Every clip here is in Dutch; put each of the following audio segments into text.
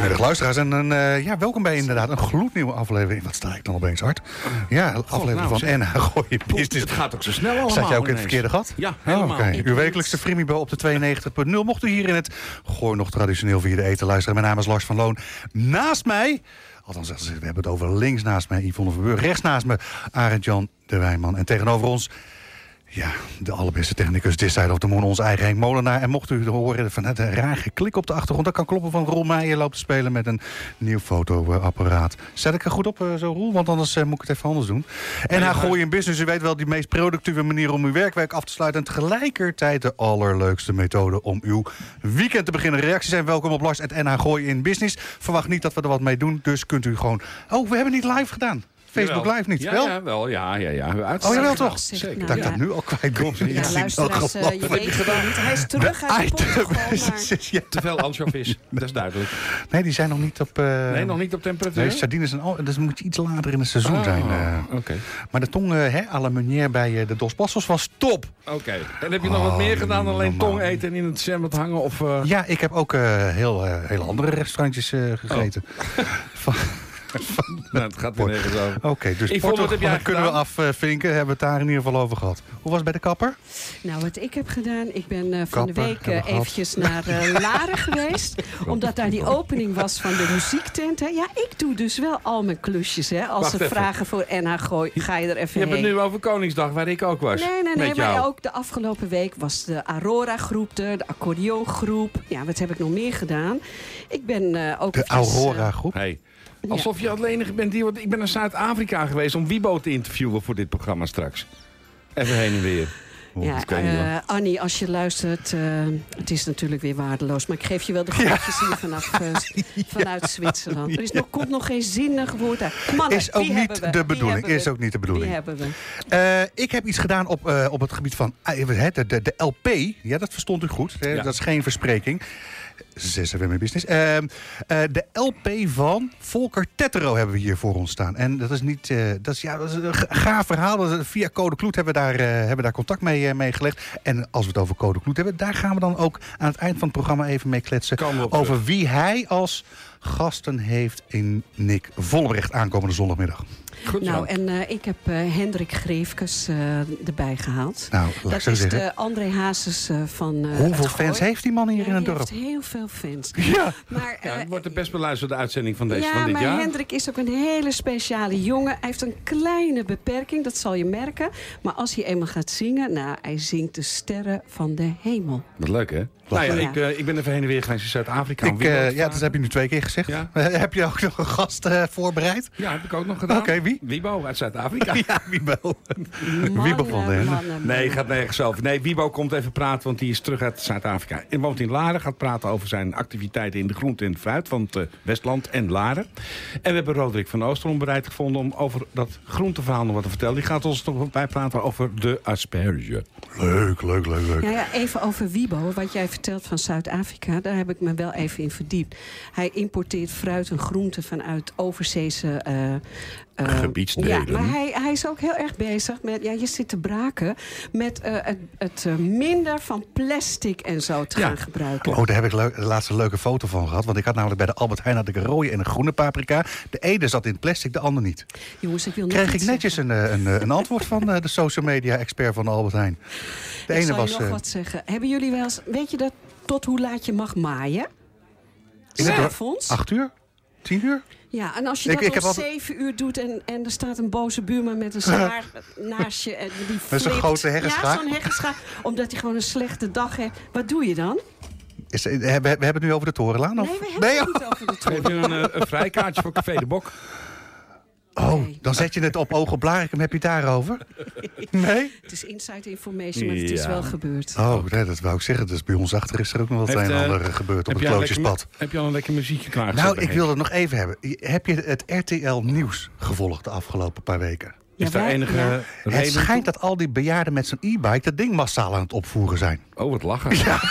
Goedemiddag luisteraars en uh, ja, welkom bij inderdaad een gloednieuwe aflevering. Wat sta ik dan opeens hard? Ja, een aflevering nou, van NH Gooi in Business. Het gaat ook zo snel allemaal Zat jij ook in het verkeerde gat? Ja, Oh, helemaal. oké. Uw wekelijkse op de 92.0. Mocht u hier in het Gooi nog traditioneel via de eten luisteren. Mijn naam is Lars van Loon. Naast mij, althans we hebben het over links naast mij, Yvonne Verburg. Rechts naast me, Arend-Jan de Wijnman. En tegenover ons, ja, de allerbeste technicus This Side of the Moon, onze eigen Henk Molenaar. En mocht u horen van het raar geklik op de achtergrond, dat kan kloppen van Roel Meijer loopt te spelen met een nieuw fotoapparaat. Zet ik er goed op, eh, zo Roel? Want anders eh, moet ik het even anders doen. En haar gooi in business, u weet wel, die meest productieve manier om uw werkweek af te sluiten. En tegelijkertijd de allerleukste methode om uw weekend te beginnen. Reacties zijn welkom op Lars en NH Gooi in Business. Verwacht niet dat we er wat mee doen, dus kunt u gewoon... Oh, we hebben niet live gedaan. Facebook Jawel. Live niet, Ja, wel? ja, wel. Ja, ja, ja. Oh, jawel toch? Zeker. Dat ik ja. dat nu al kwijt ben. Ja. Ja, zie luisteraars, eh, je weet het niet. Hij is terug uit. Maar... Ja. Te veel anchovies, dat is duidelijk. Nee, die zijn nog niet op... eh, Nee, nog niet op temperatuur? Nee, sardines en al. Dus moet je iets later in het seizoen Ah, zijn. eh. Oké, Maar de tong hè, à la meunière bij de Dos Passos was top. oké. En heb je nog wat meer gedaan dan alleen tong eten en in het zwembad hangen? Of, eh, Ja, ik heb ook eh, heel, eh, hele andere restaurantjes eh, gegeten. Van- Nou, het gaat weer nergens over. Oké, dus heb jij kunnen we afvinken. Hebben we het daar in ieder geval over gehad. Hoe was het bij de kapper? Nou, wat ik heb gedaan, ik ben eh, van de week gehad. eventjes naar eh, Laren geweest. Omdat daar die opening was van de muziektent. Hè. Ja, ik doe dus wel al mijn klusjes. Hè. Als Wacht ze even. vragen voor NH Gooi, ga je er Je even hebt het nu over Koningsdag, waar ik ook was. Nee, nee, nee, maar jou. ook de afgelopen week was de Aurora-groep er, de accordeongroep. Ja, wat heb ik nog meer gedaan? Ik ben eh, ook De eventjes, eh, Aurora groep. Hey. Alsof je alleen bent die... Want ik ben naar Zuid-Afrika geweest om Wibo te interviewen voor dit programma straks. Even heen en weer. Ja, niet, eh. Annie, als je luistert, eh, het is natuurlijk weer waardeloos. Maar ik geef je wel de groetjes hier vanaf, eh, vanuit Zwitserland. Er is nog, komt nog geen zinnig woord uit. Mannen, Is ook niet de bedoeling. Is ook niet de bedoeling. Die hebben we. Eh, ik heb iets gedaan op, eh, op het gebied van de, de, de LP. Ja, dat verstond u goed. hè? Ja. Dat is geen verspreking. 6 FM in business. Ehm, eh, de LP van Volker Tettero hebben we hier voor ons staan. En dat is niet. eh, dat is, ja, dat is een ga- gaaf verhaal. Via Code Kloet hebben we daar, eh, hebben we daar contact mee, mee gelegd. En als we het over Code Kloet hebben, daar gaan we dan ook aan het eind van het programma even mee kletsen. Over wie hij als gasten heeft in Nick Vollebrecht aankomende zondagmiddag. Goed. Nou, en eh, ik heb eh, Hendrik Greefkes eh, erbij gehaald. Nou, laat ik Dat is zeggen. de André Hazes eh, van eh, Hoeveel fans heeft die man hier Ja, in het dorp? heeft heel veel fans. Ja. Maar, Ja, het wordt de best beluisterde uitzending van deze ja, van dit maar jaar. Hendrik is ook een hele speciale jongen. Hij heeft een kleine beperking, dat zal je merken. Maar als hij eenmaal gaat zingen, nou, hij zingt de sterren van de hemel. Wat leuk, hè? Nou ja, Ja. ik, eh, ik ben even heen en weer geweest in Zuid-Afrika. eh, ja, dat heb je nu twee keer gezegd. Ja. Heb je ook nog een gast eh, voorbereid? Ja, heb ik ook nog gedaan. Oké, wie? Wibo uit Zuid-Afrika. Ja, wie wel? Wie Mannen, bevonden, hè? mannen, Nee, gaat nergens over. Nee, Wibo komt even praten, want die is terug uit Zuid-Afrika. En woont in Laren, gaat praten over zijn activiteiten in de groente en fruit van het eh, Westland en Laren. En we hebben Roderick van Oosterom bereid gevonden om over dat groenteverhaal nog wat te vertellen. Die gaat ons nog bijpraten over de asperge. Leuk, leuk, leuk, leuk. Ja, ja, even over Wibo, wat jij vertelt van Zuid-Afrika. Daar heb ik me wel even in verdiept. Hij importeert fruit en groenten vanuit overzeese... eh, eh, Gebiedsdelen. Ja, maar hij, hij is ook heel erg bezig met... Ja, je zit te braken met eh, het, het eh, minder van plastic en zo te Ja. gaan gebruiken. Oh, daar heb ik leuk, de laatste leuke foto van gehad. Want ik had namelijk bij de Albert Heijn had ik een rode en een groene paprika. De ene zat in plastic, de ander niet. Jongens, ik wil nog Kreeg ik netjes een, een, een antwoord van eh, de social media expert van de Albert Heijn. De ik ene zal was... je nog wat zeggen. Hebben jullie wel eens... Weet je dat tot hoe laat je mag maaien? In het dorp- S'avonds? Acht uur? Tien uur? Ja, en als je Ik- dat ik heb om altijd- zeven uur doet en, en er staat een boze buurman met een zwaar naast je. En die Met zo'n flipt. grote heggenschaar? Ja, zo'n heggenschaar. Omdat hij gewoon een slechte dag heeft. Wat doe je dan? Is, eh, hebben, we hebben het nu over de Torenlaan? Of? Nee, we hebben het oh. niet over de Geef je een, eh, een vrijkaartje voor Café de Bok. Oh, Nee. dan zet je het op ogen. Heb je het daarover? Nee? Het is inside information, maar het is wel gebeurd. Oh, nee, dat wou ik zeggen. Dus bij ons achter is er ook nog wat Heeft, een en eh, ander gebeurd op het klootjespad. heb je al een lekker muziekje klaargezet? Nou, ik wilde het nog even hebben. Heb je het RTL Nieuws gevolgd de afgelopen paar weken? Is Ja, daar wij- enige ja. Het schijnt dat al die bejaarden met zo'n e-bike dat ding massaal aan het opvoeren zijn. Oh, wat lachen.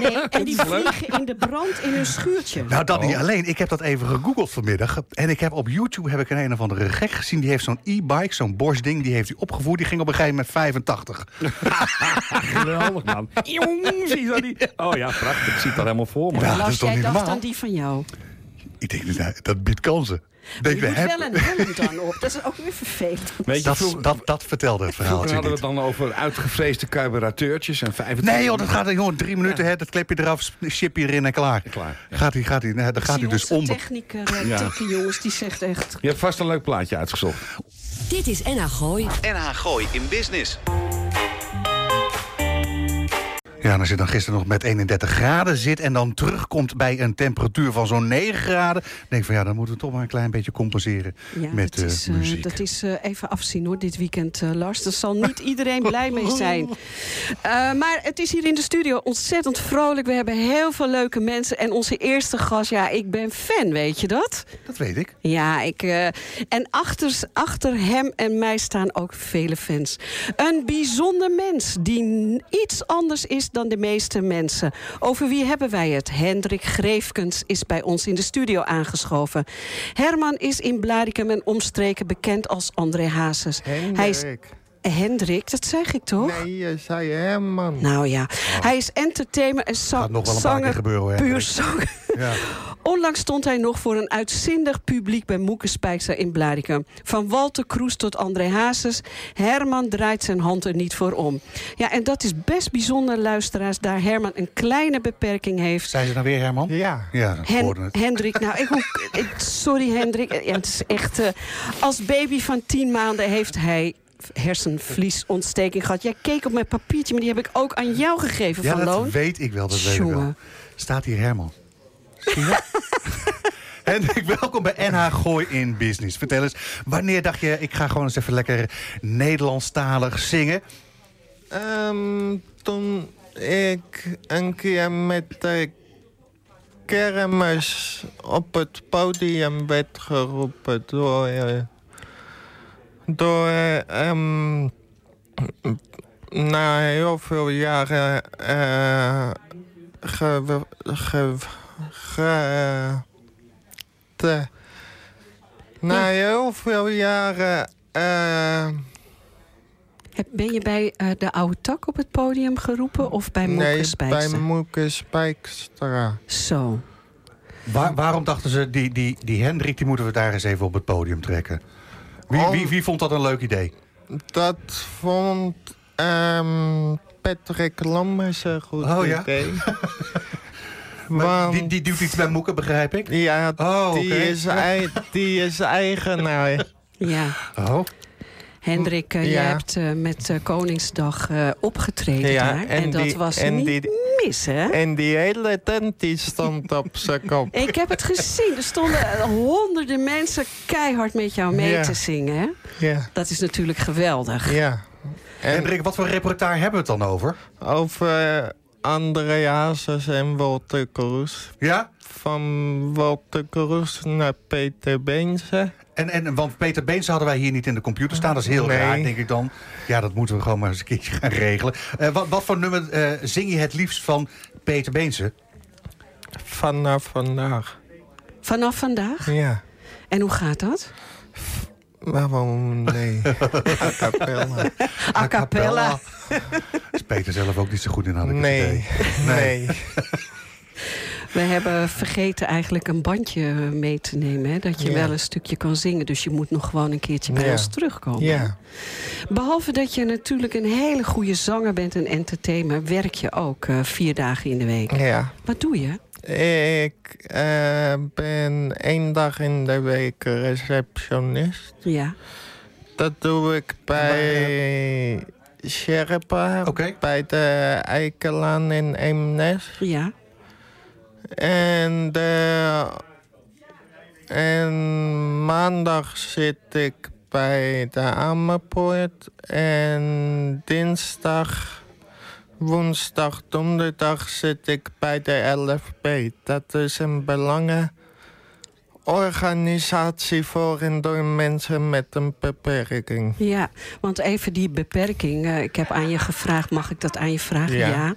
Nee, en die vliegen in de brand in hun schuurtje. Nou, dat Oh. niet alleen. Ik heb dat even gegoogeld vanmiddag. En ik heb op YouTube heb ik een een of andere gek gezien. Die heeft zo'n e-bike, zo'n Bosch ding, die heeft hij opgevoerd. Die ging op een gegeven moment 85. Geweldig, man. Jong, zie je dat niet? Oh ja, prachtig. Ik zie het al helemaal voor me. Ja. dat is toch jij niet dacht normaal? aan die van jou. Ik denk, dat, dat biedt kansen. Maar je moet hebben- wel een helm dan op. Dat is ook weer vervelend. Weet je, dat, vroeger, dat, dat vertelde het verhaaltje hadden we het dan over uitgevreesde carburateurtjes en 25... Nee joh, dat gaat jongen, drie minuten, hè, dat klep je eraf, chip je erin en klaar. Klaar, ja. Gaat hij, gaat hij, nee, dan gaat hij dus om. technieker, uh, Ja. Jongens, die zegt echt... Je hebt vast een leuk plaatje uitgezocht. Dit is NH Gooi. NH Gooi in Business. Ja, en als je dan gisteren nog met 31 graden zit en dan terugkomt bij een temperatuur van zo'n 9 graden, denk ik van ja, dan moeten we toch maar een klein beetje compenseren Ja, met dat eh, is, eh, muziek. dat is eh, even afzien hoor, dit weekend, Lars. Daar zal niet iedereen blij mee zijn. Maar het is hier in de studio ontzettend vrolijk. We hebben heel veel leuke mensen. En onze eerste gast, ja, ik ben fan, weet je dat? Dat weet ik. Ja, ik, en achter, achter hem en mij staan ook vele fans. Een bijzonder mens die iets anders is dan de meeste mensen. Over wie hebben wij het? Hendrik Greefkens is bij ons in de studio aangeschoven. Herman is in Blaricum en omstreken bekend als André Hazes. Hij is Hendrik. Dat zeg ik toch? Nee, je zei Herman. Nou ja, hij is entertainer en Gaat zang, nog wel een paar keer zanger, gebeuren, hoor, puur zanger. Ja. Onlangs stond hij nog voor een uitzinnig publiek bij Moeke Spijkster in Blaricum. Van Walter Kroes tot André Hazes. Herman draait zijn hand er niet voor om. Ja, en dat is best bijzonder, luisteraars, daar Herman een kleine beperking heeft. Zijn ze nou weer, Herman? Ja. Ja, Hen-. Hendrik, nou, ik- sorry Hendrik. Ja, het is echt. eh, als baby van tien maanden heeft hij hersenvliesontsteking gehad. Jij keek op mijn papiertje, maar die heb ik ook aan jou gegeven Ja, van dat Loon. weet ik wel, dat weet ik wel. Staat hier Herman. Zie je? Hendrik, welkom bij NH Gooi in Business. Vertel eens, wanneer dacht je, ik ga gewoon eens even lekker Nederlandstalig zingen? Ehm, toen ik een keer met de kermis op het podium werd geroepen door... door... eh, ehm, na heel veel jaren... eh ge, ge, ge- te, na heel veel jaren... eh, Heb- Ben je bij eh, de oude tak op het podium geroepen of bij Moeke nee, bij? Moeke Spijkstra. Zo. Waar- waarom dachten ze, die, die, die Hendrik, die moeten we daar eens even op het podium trekken? Wie, wie, wie vond dat een leuk idee? Dat vond ehm, Patrick Lammers een goed Oh, ja? idee. Maar Want, die, die doet iets met Moeken, begrijp ik? ja, Oh, die, is die is eigenaar. Ja. Oh, Hendrik, eh, je Ja. hebt eh, met eh, Koningsdag eh, opgetreden Ja, daar. En, en dat die- was en niet die- mis, hè? En die hele tent die stond op zijn kop. Ik heb het gezien. Er stonden honderden mensen keihard met jou mee Ja. te zingen. Hè? Ja, Dat is natuurlijk geweldig. ja. En Hendrik, wat voor repertoire hebben we het dan over? over André Hazes en Walter Kroes. Ja? Van Walter Kroes naar Peter Beense. En, en, want Peter Beens hadden wij hier niet in de computer staan. Dat is heel Nee. raar, denk ik dan. Ja, dat moeten we gewoon maar eens een keertje gaan regelen. Eh, wat, wat voor nummer eh, zing je het liefst van Peter Beense? Vanaf vandaag. Vanaf vandaag. Ja. En hoe gaat dat? Waarom nee? A cappella. A cappella. Is Peter zelf ook niet zo goed in, had ik Nee. Nee. We hebben vergeten eigenlijk een bandje mee te nemen. Hè? Dat je Ja. wel een stukje kan zingen. Dus je moet nog gewoon een keertje bij Ja. ons terugkomen. Ja. Behalve dat je natuurlijk een hele goede zanger bent en entertainer... werk je ook eh, vier dagen in de week. Ja. Wat doe je? Ik eh, ben één dag in de week receptionist. Ja. Dat doe ik bij Sherpa. Oké. Bij de Eikelaan in Eemnes. Ja. En, en maandag zit ik bij de Amerpoort. En dinsdag, woensdag, donderdag zit ik bij de LFB. Dat is een belangenorganisatie voor en door mensen met een beperking. Ja, want even die beperking. eh, ik heb aan je gevraagd, mag ik dat aan je vragen? Ja.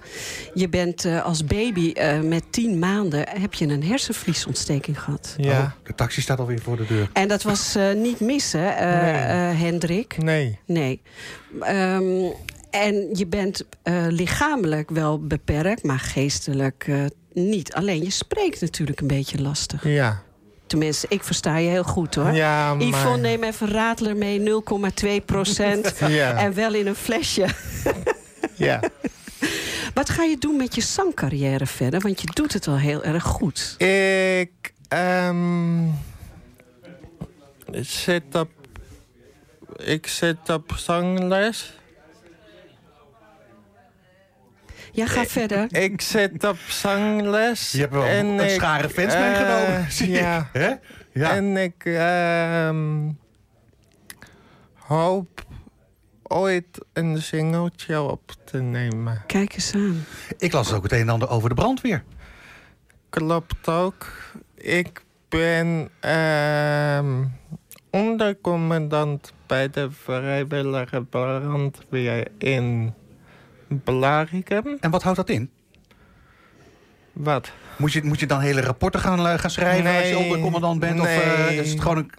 Je bent eh, als baby eh, met tien maanden... heb je een hersenvliesontsteking gehad. Ja, Oh, de taxi staat alweer voor de deur. En dat was eh, niet mis, hè, eh, Nee. eh, Hendrik? nee. Nee. Ehm, en je bent eh, lichamelijk wel beperkt, maar geestelijk eh, niet. Alleen je spreekt natuurlijk een beetje lastig. Ja. Tenminste, ik versta je heel goed hoor. Ja, maar... Yvonne, neem even Radler mee, 0,2 procent. Ja. En wel in een flesje. Ja. Wat ga je doen met je zangcarrière verder? Want je doet het al heel erg goed. Ik ehm, zit op. Ik zit op zangles. Ja, ga verder. Ik zit op zangles. Je hebt wel en een ik, schare fans eh, meegenomen. zie ik. Ja. Hè? Ja. En ik ehm, hoop ooit een singeltje op te nemen. Kijk eens aan. Ik las ook het een en ander over de brandweer. Klopt ook. Ik ben ehm ondercommandant bij de vrijwillige brandweer in Blaricum. En wat houdt dat in? Wat? Moet je, moet je dan hele rapporten gaan, eh, gaan schrijven als je ondercommandant bent? Of eh, Nee. is het gewoon een,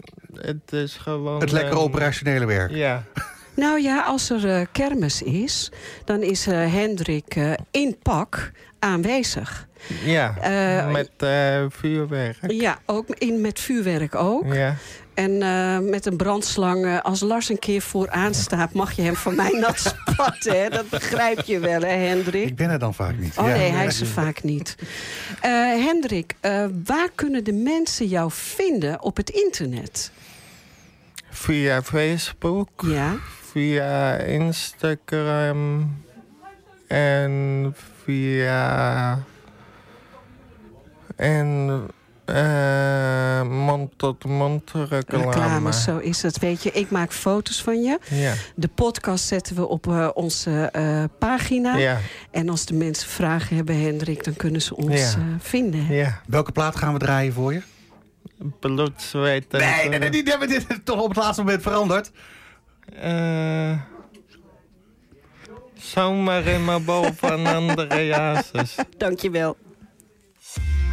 Het is gewoon... het lekkere een- operationele werk? Ja. Nou ja, als er eh, kermis is, dan is eh, Hendrik eh, in pak aanwezig. Ja, Eh, met eh, vuurwerk. Ja, ook in, met vuurwerk ook. Ja. En eh, met een brandslang, eh, als Lars een keer vooraan staat... mag je hem van mij nat spatten, hè? Dat begrijp je wel, hè, Hendrik? Ik ben er dan vaak niet. Oh Ja. nee, hij is er vaak niet. Eh, Hendrik, eh, waar kunnen de mensen jou vinden op het internet? Via Facebook, Ja, via Instagram en via... En eh mond-tot-mond reclame. reclame, zo is het. Weet je, ik maak foto's van je. Ja. De podcast zetten we op eh, onze eh, pagina. Ja, En als de mensen vragen hebben, Hendrik, dan kunnen ze ons Ja. eh, vinden. ja. Welke plaat gaan we draaien voor je? Bloed, zweet en... Nee, nee, nee, die hebben dit toch op het laatste moment veranderd. Eh, zomaar in mijn bol van andere jases. Dankjewel.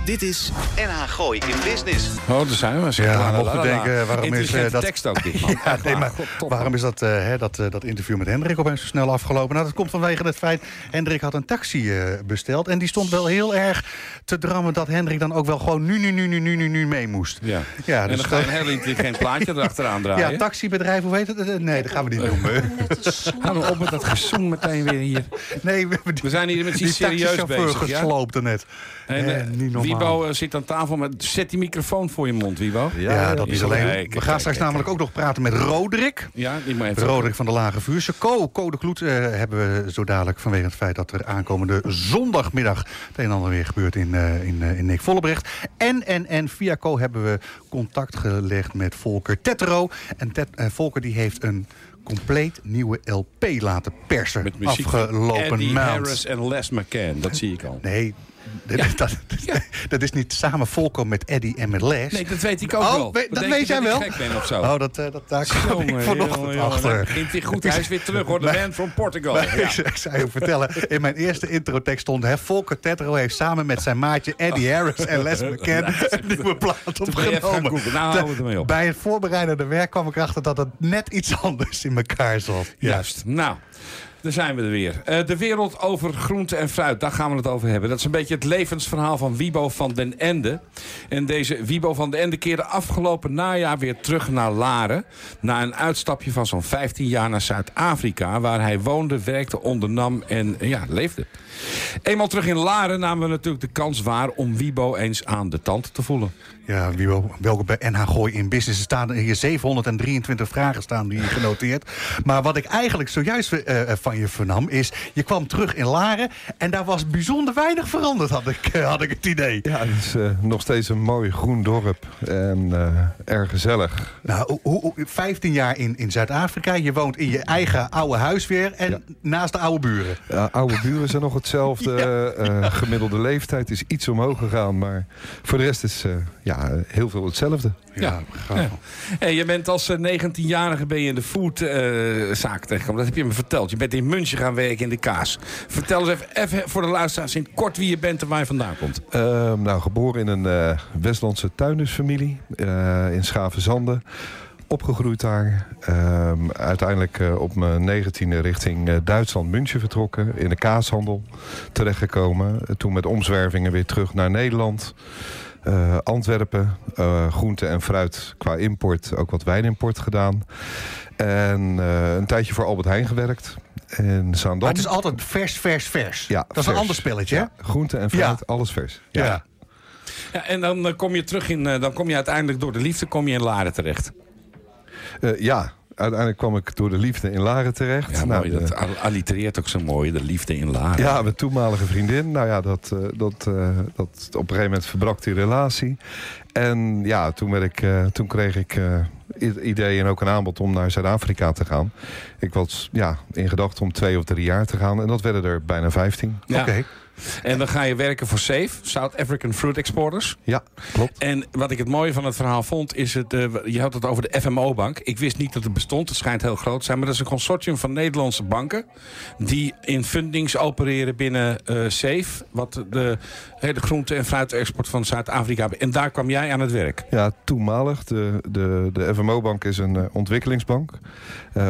Dit is NH Gooi in Business. Oh, daar zijn we. Ja, mocht je la. denken, waarom is, eh, dat- tekst ook dit, man. Ja, nee, maar waarom is dat, eh, hè, dat, eh, dat interview met Hendrik opeens zo snel afgelopen? Nou, dat komt vanwege het feit... Hendrik had een taxi eh, besteld... en die stond wel heel erg te drammen... dat Hendrik dan ook wel gewoon nu, nu, nu, nu, nu, nu, nu mee moest. Ja. Ja, en dus dan ga je een heel intelligent plaatje erachteraan draaien. Ja, taxibedrijf, hoe heet het? Nee, dat gaan we niet noemen. Hou nou op met dat gezoem meteen weer hier. Nee, we, We zijn hier met die iets serieus taxichauffeur bezig. Ja? gesloopte net. En, Eh, niet normaal. Eh, zit aan tafel met... Zet die microfoon voor je mond, Wibo. Ja, dat is alleen... Kijk, we kijk, gaan straks kijk, namelijk ook nog praten met Roderick. Ja, die moet even... Roderick van de Lage Vuurse. Co, Co de Kloet eh, hebben we zo dadelijk vanwege het feit dat er aankomende zondagmiddag het een en ander weer gebeurt in, eh in, eh, in Nick Vollebrecht. En, en, en via Co hebben we contact gelegd met Volker Tetro. En Tet, Volker die heeft een compleet nieuwe LP laten persen Met muziek afgelopen Eddie maand. Harris en Les McCann. Dat zie ik al. Nee, dat, dat, dat is niet samen Volker met Eddie en met Les. Nee, dat weet ik ook Oh, wel. dat weet jij wel? gek ben of zo. Oh, dat, eh, dat, daar kwam ik Jongen, vanochtend jongen, jongen, achter. begint hij goed. Hij is weer terug hoor. De man from Portugal. Maar Ja. ik, zou je vertellen, in mijn eerste introtekst stond... Hè, Volker Tetro heeft samen met zijn maatje Eddie Harris en Les McCann... een nieuwe plaat opgenomen. Nou, houden we ermee op. Bij het voorbereidende werk kwam ik erachter dat het net iets anders in elkaar zat. Juist. Nou, daar zijn we er weer. Eh, de wereld over groente en fruit, daar gaan we het over hebben. Dat is een beetje het levensverhaal van Wibo van den Ende. En deze Wibo van den Ende keerde afgelopen najaar weer terug naar Laren. Na een uitstapje van zo'n 15 jaar naar Zuid-Afrika... waar hij woonde, werkte, ondernam en ja, leefde. Eenmaal terug in Laren namen we natuurlijk de kans waar... om Wibo eens aan de tand te voelen. Ja, wie wel, welke bij NH Gooi in Business. Er staan hier 723 vragen staan hier genoteerd. Maar wat ik eigenlijk zojuist eh, eh, van je vernam is... je kwam terug in Laren en daar was bijzonder weinig veranderd, had ik, eh, had ik het idee. Ja, het is nog steeds een mooi groen dorp en erg gezellig. Nou, hoe- hoe- 15 jaar in, in Zuid-Afrika. Je woont in je eigen oude huis weer en Ja. naast de oude buren. Ja, oude buren zijn nog hetzelfde. gemiddelde leeftijd is iets omhoog gegaan. Maar voor de rest is eh, ja, heel veel hetzelfde. Ja. Ja. Hey, je bent als eh, 19-jarige ben je in de foodzaak terechtgekomen. Dat heb je me verteld. Je bent in München gaan werken in de kaas. Vertel eens even, even voor de luisteraars in kort wie je bent en waar je vandaan komt. Ehm, nou, geboren in een eh, Westlandse tuindersfamilie eh, in Schavenzande. Opgegroeid daar. Ehm, uiteindelijk eh, op mijn negentiende richting eh, Duitsland, München vertrokken. In de kaashandel terechtgekomen. Eh, toen met omzwervingen weer terug naar Nederland. Eh, Antwerpen, eh, groente en fruit qua import, ook wat wijnimport gedaan. En eh, een tijdje voor Albert Heijn gewerkt. In Zaandam. Maar het is altijd vers, vers, vers. Ja, dat is een ander spelletje, hè? Ja, groente en fruit, alles vers. Ja. Ja, en dan kom je terug in, eh, dan kom je uiteindelijk door de liefde kom je in Laren terecht. Eh, ja, uiteindelijk kwam ik door de liefde in Laren terecht. Ja, Nou, mooi. de- Dat al- allitereert ook zo mooi, de liefde in Laren. ja, mijn toenmalige vriendin. Nou ja, dat, eh, dat, eh, dat, op een gegeven moment verbrak die relatie. En ja, toen, werd ik, eh, toen kreeg ik eh, het idee en ook een aanbod om naar Zuid-Afrika te gaan. Ik was ja, in gedachten om twee of drie jaar te gaan. En dat werden er bijna vijftien. Ja. Oké. En dan ga je werken voor SAFE, South African Fruit Exporters. Ja, klopt. En wat ik het mooie van het verhaal vond, is het. eh, je had het over de FMO-bank. Ik wist niet dat het bestond. Het schijnt heel groot te zijn. Maar dat is een consortium van Nederlandse banken. die in fundings opereren binnen eh SAFE. Wat de hele groente- en fruitexport van Zuid-Afrika. En daar kwam jij aan het werk. Ja, toenmalig. De, de, de FMO-bank is een eh, ontwikkelingsbank.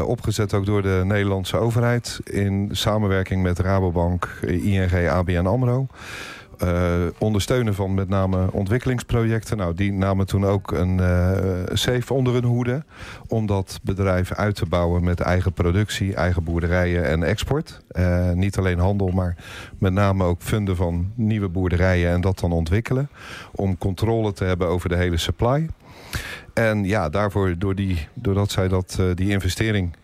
Opgezet ook door de Nederlandse overheid. In samenwerking met Rabobank, ING, ABN AMRO. Eh, ondersteunen van met name ontwikkelingsprojecten. Nou, die namen toen ook een eh safe onder hun hoede. Om dat bedrijf uit te bouwen met eigen productie, eigen boerderijen en export. Eh, niet alleen handel, maar met name ook funden van nieuwe boerderijen en dat dan ontwikkelen. Om controle te hebben over de hele supply. En ja, daarvoor, door die, doordat zij dat, die investering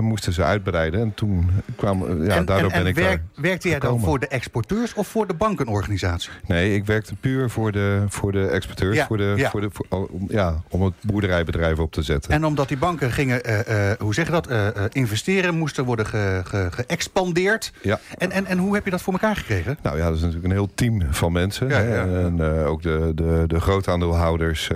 moesten ze uitbreiden. En toen kwam, ja, en, daardoor en, en ben ik werk- werkte jij dan voor de exporteurs of voor de bankenorganisatie? Nee, ik werkte puur voor de, voor de exporteurs. Ja, voor de, ja. Voor de, voor- om, ja, om het boerderijbedrijf op te zetten. En omdat die banken gingen, eh, eh, hoe zeg je dat, eh, eh, investeren, moesten worden ge- ge- geëxpandeerd. Ja. En, en, en hoe heb je dat voor elkaar gekregen? Nou ja, dat is natuurlijk een heel team van mensen. Ja, hè. En eh, ook de, de, de grootaandeelhouders,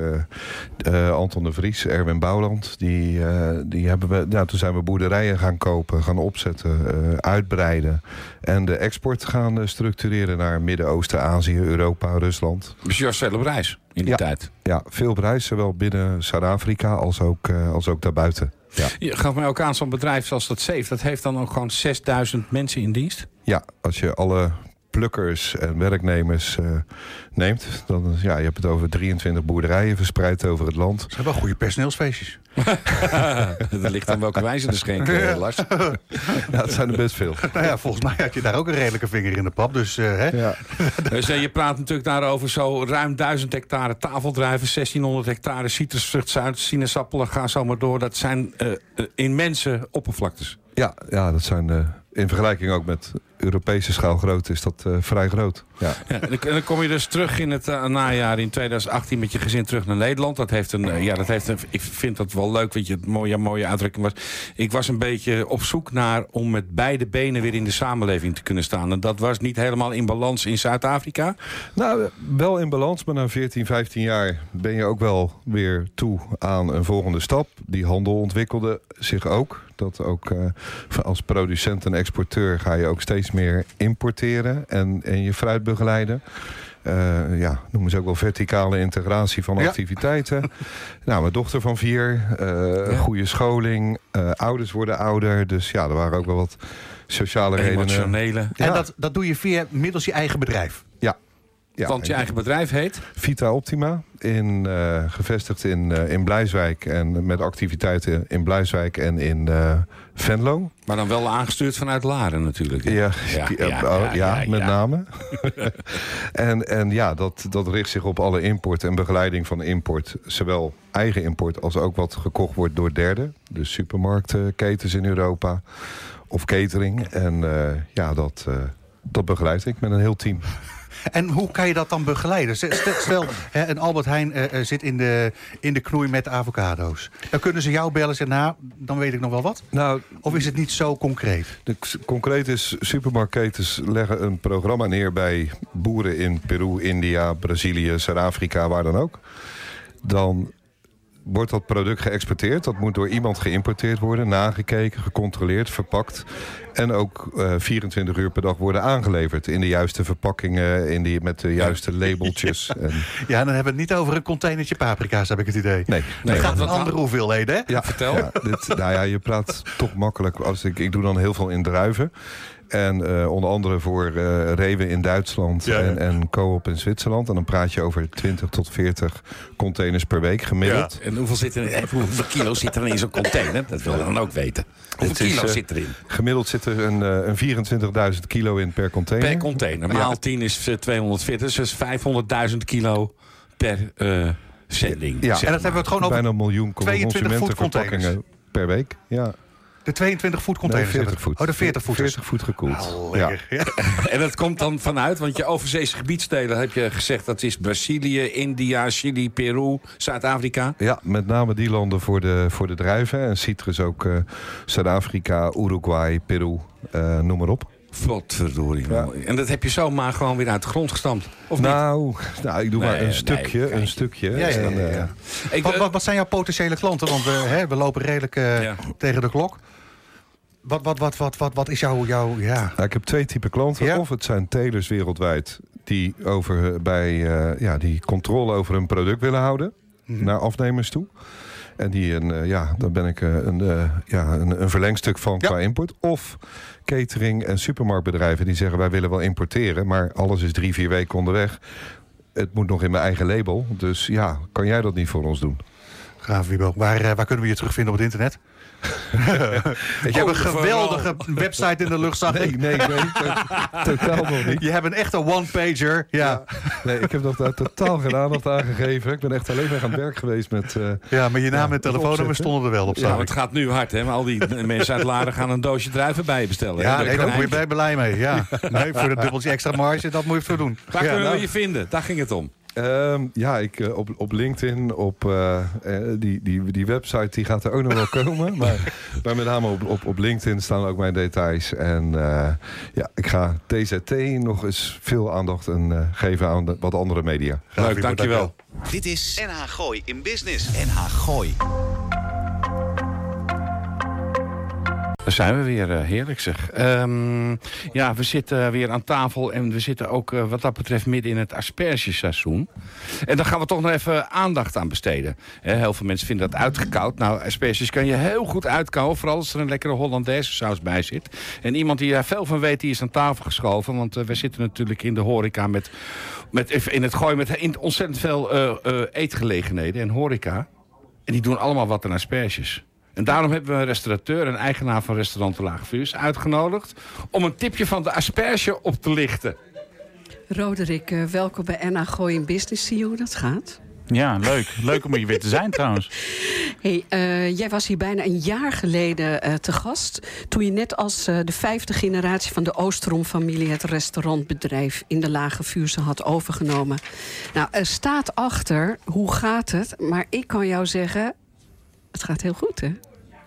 eh, eh, Anton de Vries, Erwin Bouwland. Die, eh, die hebben we, ja, toen zijn we boerderijen gaan kopen, gaan opzetten, eh, uitbreiden. En de export gaan eh, structureren naar Midden-Oosten, Azië, Europa, Rusland. Dus je was veel op reis in die Ja. tijd. Ja, veel bereis, zowel binnen Zuid-Afrika als ook, eh, als ook daarbuiten. Ja. Je gaf mij ook aan zo'n bedrijf zoals dat SAFE. Dat heeft dan ook gewoon 6000 mensen in dienst. Ja, als je alle plukkers en werknemers eh, neemt, dan ja, je hebt het over 23 boerderijen verspreid over het land. Ze hebben wel goede personeelsfeestjes. dat ligt aan welke wijze de schenken, eh, Lars. Ja, het zijn er best veel. Nou ja, volgens mij had je daar ook een redelijke vinger in de pap. Dus eh, hè? Ja. Dus je praat natuurlijk daarover zo ruim 1000 hectare tafeldruiven, 1600 hectare citrusvrucht, Zuid, sinaasappelen, ga zo maar door. Dat zijn eh, eh, immense oppervlaktes. Ja, ja, dat zijn eh, in vergelijking ook met Europese schaalgrootte is dat eh, vrij groot. Ja. Ja, en dan- kom je dus terug in het eh, najaar in 2018 met je gezin terug naar Nederland. Dat heeft een, eh, ja, dat heeft een, ik vind dat wel leuk, weet je, het mooie, mooie uitdrukking was. Ik was een beetje op zoek naar om met beide benen weer in de samenleving te kunnen staan. En dat was niet helemaal in balans in Zuid-Afrika. Nou, wel in balans, maar na 14, 15 jaar ben je ook wel weer toe aan een volgende stap. Die handel ontwikkelde zich ook. Dat ook eh, als producent en exporteur ga je ook steeds meer importeren en, en je fruit begeleiden. Eh, ja, noemen ze ook wel verticale integratie van Ja. activiteiten. nou, mijn dochter van vier, eh, goede scholing, eh, ouders worden ouder. Dus ja, er waren ook wel wat sociale redenen. Emotionele. En Ja. dat, dat doe je via middels je eigen bedrijf. Ja. Want je eigen bedrijf heet? Vita Optima, in, eh, gevestigd in, eh, in Blijswijk en met activiteiten in Blijswijk en in eh, Venlo. Maar dan wel aangestuurd vanuit Laren natuurlijk. Ja, Ja, ja, ja, oh, ja, ja, ja, met name. en, en ja, dat, dat richt zich op alle import en begeleiding van import. Zowel eigen import als ook wat gekocht wordt door derden. Dus supermarktketens in Europa of catering. En ja, dat, dat begeleid ik met een heel team. En hoe kan je dat dan begeleiden? Stel, hè, een Albert Heijn eh, eh, zit in de, in de knoei met avocado's. Dan kunnen ze jou bellen en zeggen, nou, dan weet ik nog wel wat. Nou, Of is het niet zo concreet? De concreet is, supermarktketens leggen een programma neer bij boeren in Peru, India, Brazilië, Zuid-Afrika, waar dan ook. Dan wordt dat product geëxporteerd. Dat moet door iemand geïmporteerd worden, nagekeken, gecontroleerd, verpakt. En ook eh, 24 uur per dag worden aangeleverd. In de juiste verpakkingen, in die, met de juiste labeltjes. En, Ja, dan hebben we het niet over een containertje paprika's, heb ik het idee. nee, Het gaat om wat- andere hoeveelheden, hè? Ja, Vertel. Ja, dit, nou ja, je praat toch makkelijk. Als ik, ik doe dan heel veel in druiven. En eh, onder andere voor eh Rewe in Duitsland Ja, ja. En, en Coop in Zwitserland. En dan praat je over 20 tot 40 containers per week gemiddeld. En hoeveel, zit er, hoeveel kilo zit er in zo'n container? Dat wil ik dan ook weten. Hoeveel is, kilo eh, zit erin? Gemiddeld zit er een, een 24.000 kilo in per container. Per container. Maal 10 is eh, 240, dus 500.000 kilo per eh, zending. Ja. zeg En dat maar. hebben we het gewoon over Bijna een miljoen 22 consumentenverpakkingen per week. Ja, de 22 voet nee, containers. 40 hebben we. voet. Oh, de 40 voet. 40 voet gekoeld. Ah, ja. En dat komt dan vanuit, want je overzeese gebiedsdelen heb je gezegd... dat is Brazilië, India, Chili, Peru, Zuid-Afrika. Ja, met name die landen voor de, voor de druiven. En citrus ook eh, Zuid-Afrika, Uruguay, Peru, eh, noem maar op. Wat verdorie. Ja. En dat heb je zomaar gewoon weer uit de grond gestampt. Of niet? Nou, nou, ik doe Nee, maar een nee, stukje, een stukje. Ja, ja, ja, En, eh, Wat, eh, wat, wat zijn jouw potentiële klanten? Want we, hè, we lopen redelijk Ja. tegen de klok. Wat, wat, wat, wat, wat, wat is jouw... ja. nou, ik heb twee typen klanten. Ja? Of het zijn telers wereldwijd die, over, bij, eh, ja, die controle over hun product willen houden. Mhm. Naar afnemers toe. En die een, eh, ja, daar ben ik eh, een, ja, een, een verlengstuk van Ja. qua import. Of catering en supermarktbedrijven die zeggen wij willen wel importeren, maar alles is drie, vier weken onderweg. Het moet nog in mijn eigen label. Dus ja, kan jij dat niet voor ons doen? Graaf Wiebo, waar, waar kunnen we je terugvinden op het internet? je hebt een geweldige website in de lucht, zag Nee, ik. nee, nee. to- totaal nog niet. Je hebt een echte one-pager. Ja. Nee, ik heb nog daar totaal geen aandacht aan gegeven. Ik ben echt alleen maar aan het werk geweest met... eh, ja, maar je naam Ja, en telefoonnummer stonden er wel op. ja, ik. het gaat nu hard, hè? Maar al die mensen uit Laren gaan een doosje druiven bij je bestellen. Ja, daar moet je bij blij mee. Ja. Nee, voor dat dubbeltje extra marge, dat moet je voor doen. Waar Ja, kunnen nou. we je vinden? Daar ging het om. Ehm, ja, ik, eh, op, op LinkedIn, op eh, eh, die, die, die website, die gaat er ook nog wel komen. Maar, maar met name op, op, op LinkedIn staan ook mijn details. En eh, ja, ik ga TZT nog eens veel aandacht en, eh, geven aan de- wat andere media. Leuk, dankjewel. Dit is NH Gooi in Business. NH Gooi. Daar zijn we weer, eh, heerlijk zeg. Ehm, ja, we zitten weer aan tafel en we zitten ook eh, wat dat betreft midden in het aspergeseizoen. En daar gaan we toch nog even aandacht aan besteden. Heel veel mensen vinden dat uitgekoud. Nou, asperges kan je heel goed uitkouwen, vooral als er een lekkere Hollandaise saus bij zit. En iemand die daar veel van weet, die is aan tafel geschoven. Want eh, we zitten natuurlijk in de horeca met, met in het gooien met ontzettend veel eh, eetgelegenheden en horeca. En die doen allemaal wat aan asperges. En daarom hebben we een restaurateur en eigenaar van restaurant De Lage Vuurs uitgenodigd... om een tipje van de asperge op te lichten. Roderick, eh, welkom bij NA Gooi in Business. Zie je hoe dat gaat? Ja, leuk. Leuk om hier weer te zijn trouwens. Hey, eh, jij was hier bijna een jaar geleden eh, te gast. Toen je net als eh, de vijfde generatie van de Oosterom-familie... het restaurantbedrijf in de Lage Vuurse had overgenomen. Nou, er staat achter, hoe gaat het? Maar ik kan jou zeggen, het gaat heel goed, hè?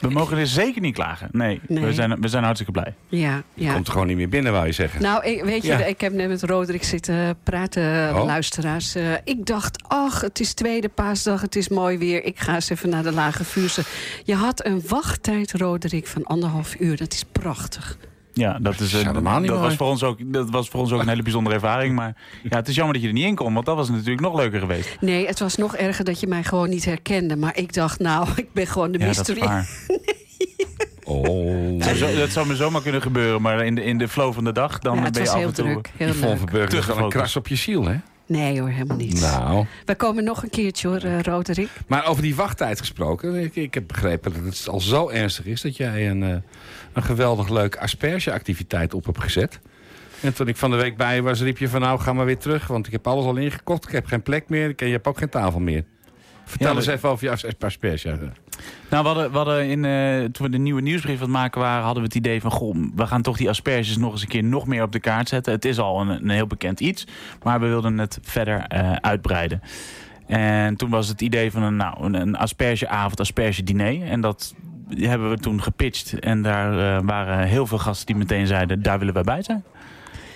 We mogen er zeker niet klagen. Nee, Nee. We, zijn, we zijn hartstikke blij. Ja, ja. Komt er gewoon niet meer binnen, wou je zeggen. Nou, ik, weet je, Ja. ik heb net met Roderick zitten praten, Oh. luisteraars. Eh, ik dacht, ach, het is tweede paasdag, het is mooi weer. Ik ga eens even naar de Lage Vuurse. Je had een wachttijd, Roderick, van anderhalf uur. Dat is prachtig. Ja, dat, is, eh, helemaal niet dat, was voor ons ook, dat was voor ons ook een hele bijzondere ervaring. Maar ja, het is jammer dat je er niet in kon, want dat was natuurlijk nog leuker geweest. Nee, het was nog erger dat je mij gewoon niet herkende. Maar ik dacht, nou, ik ben gewoon de Ja, dat is mystery. waar. Oh. Dat zou, dat zou me zomaar kunnen gebeuren, maar in de, in de flow van de dag, dan Ja, ben je af heel en toe... druk, heel leuk. Verburger Te een kras op je ziel, hè? Nee hoor, helemaal niet. Nou, We komen nog een keertje hoor, eh, Roderick. maar over die wachttijd gesproken. Ik, ik heb begrepen dat het al zo ernstig is dat jij een, eh, een geweldig leuk aspergeactiviteit op hebt gezet. En toen ik van de week bij je was, riep je van nou, ga maar weer terug. Want ik heb alles al ingekocht. Ik heb geen plek meer. En je hebt ook geen tafel meer. Vertel Ja, eens even over je as- asperge. Nou, we hadden, we hadden in, eh, toen we de nieuwe nieuwsbrief aan het maken waren, hadden we het idee van, goh, we gaan toch die asperges nog eens een keer nog meer op de kaart zetten. Het is al een, een heel bekend iets, maar we wilden het verder eh, uitbreiden. En toen was het idee van een, nou, een, aspergeavond, asperge diner. En dat hebben we toen gepitcht. En daar eh, waren heel veel gasten die meteen zeiden, daar willen wij bij zijn.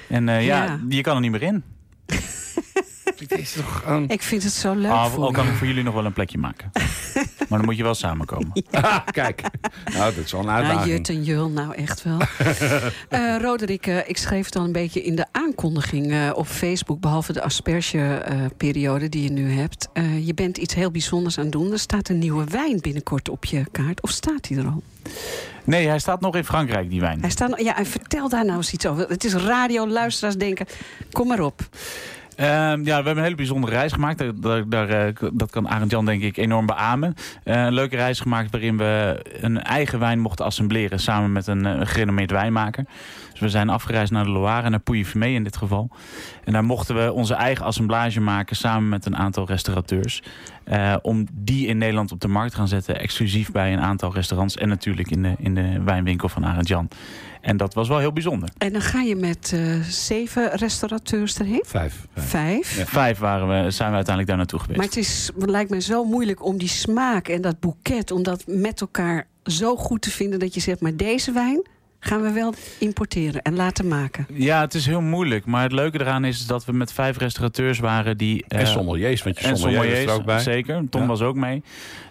En ja. Ja. je kan er niet meer in. Het is toch een... Ik vind het zo leuk Al, voor al kan ik voor jullie nog wel een plekje maken. maar dan moet je wel samenkomen. Ah, kijk. Nou, dat is wel een Ja, uitdaging. Jut en Jul, nou echt wel. Eh Roderick, eh, ik schreef het al een beetje in de aankondiging eh, op Facebook... behalve de asperge-periode die je nu hebt. Eh, je bent iets heel bijzonders aan het doen. Er staat een nieuwe wijn binnenkort op je kaart. Of staat die er al? Nee, hij staat nog in Frankrijk, die wijn. Hij staat, ja, en vertel daar nou eens iets over. Het is radio, luisteraars denken, kom maar op. Ehm, ja, we hebben een hele bijzondere reis gemaakt. Daar, eh, dat kan Arend Jan denk ik enorm beamen. Eh, een leuke reis gemaakt waarin we een eigen wijn mochten assembleren... samen met een eh, gerenommeerd wijnmaker. Dus we zijn afgereisd naar de Loire, naar Pouilly-Fumé in dit geval. En daar mochten we onze eigen assemblage maken... samen met een aantal restaurateurs. om die in Nederland op de markt te gaan zetten. Exclusief bij een aantal restaurants. En natuurlijk in de, in de wijnwinkel van Arend Jan. En dat was wel heel bijzonder. En dan ga je met eh, zeven restaurateurs erheen. Vijf. Vijf. Vijf. Vijf waren we, zijn we uiteindelijk daar naartoe geweest. Maar het, is, lijkt me zo moeilijk om die smaak en dat boeket... om dat met elkaar zo goed te vinden dat je zegt... maar deze wijn gaan we wel importeren en laten maken. Ja, het is heel moeilijk. Maar het leuke eraan is dat we met vijf restaurateurs waren die... En eh, sommeliers, want je en sommelier is er sommeliers, ook bij. zeker. Tom Ja. was ook mee.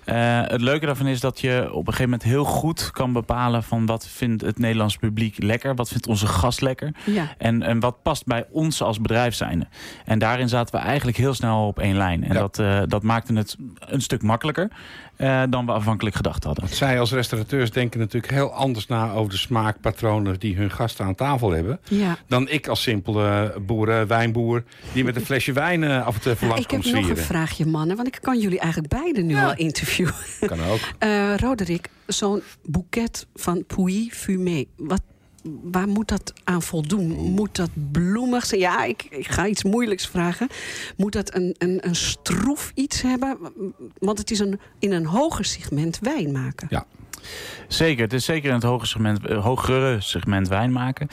Eh, het leuke daarvan is dat je op een gegeven moment heel goed kan bepalen... van wat vindt het Nederlands publiek lekker? Wat vindt onze gast lekker? Ja. En, en wat past bij ons als bedrijf zijnde? En daarin zaten we eigenlijk heel snel op één lijn. En Ja. dat, eh, dat maakte het een stuk makkelijker eh, dan we afhankelijk gedacht hadden. Zij als restaurateurs denken natuurlijk heel anders na over de smaakpatronen die hun gasten aan tafel hebben. Ja. Dan ik als simpele boer, wijnboer, die met een flesje wijn af en toe langs ik heb komt nog een vraagje, mannen. Want ik kan jullie eigenlijk beiden nu Ja. al interviewen. Kan ook. Eh Roderick, zo'n boeket van Pouilly Fumé. Wat, waar moet dat aan voldoen? Moet dat bloemig zijn? Ja, ik, ik ga iets moeilijks vragen. Moet dat een, een, een stroef iets hebben? Want het is een, in een hoger segment wijn maken. Ja. Zeker, het is zeker in het hoge segment, eh, hogere segment wijn maken.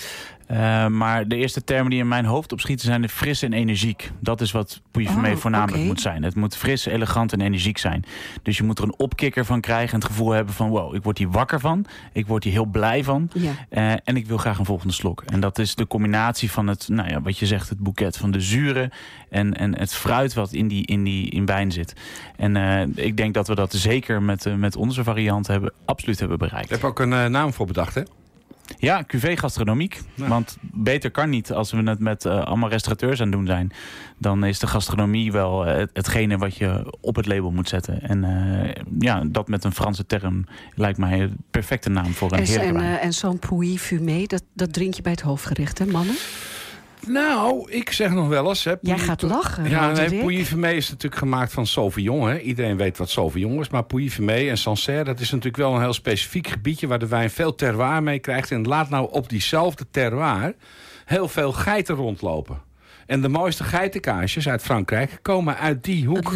Eh, maar de eerste termen die in mijn hoofd opschieten zijn de fris en energiek. Dat is wat Pouilly Oh, voornamelijk moet zijn. Het moet fris, elegant en energiek zijn. Dus je moet er een opkikker van krijgen en het gevoel hebben van... wow, ik word hier wakker van, ik word hier heel blij van... Ja. Eh, en ik wil graag een volgende slok. En dat is de combinatie van het, nou ja, wat je zegt, het boeket van de zuren en, en het fruit wat in die, in die in wijn zit. En eh, ik denk dat we dat zeker met, met onze variant hebben, absoluut hebben bereikt. Daar heb ook een naam voor bedacht, hè? Ja, QV gastronomiek. Ja. Want beter kan niet als we het met eh, allemaal restaurateurs aan het doen zijn. Dan is de gastronomie wel eh, het- hetgene wat je op het label moet zetten. En eh, ja, dat met een Franse term lijkt mij een perfecte naam voor een En, heerlijke en, eh, en zo'n Pouilly Fumé, dat, dat drink je bij het hoofdgerecht, hè mannen? Nou, ik zeg nog wel eens... Hè, Jij gaat lachen, Ja, nee. Pouilly Fumé is natuurlijk gemaakt van Sauvignon. Hè. Iedereen weet wat Sauvignon is. Maar Pouilly Fumé en Sancerre, dat is natuurlijk wel een heel specifiek gebiedje... waar de wijn veel terroir mee krijgt. En laat nou op diezelfde terroir heel veel geiten rondlopen. En de mooiste geitenkaasjes uit Frankrijk komen uit die hoek.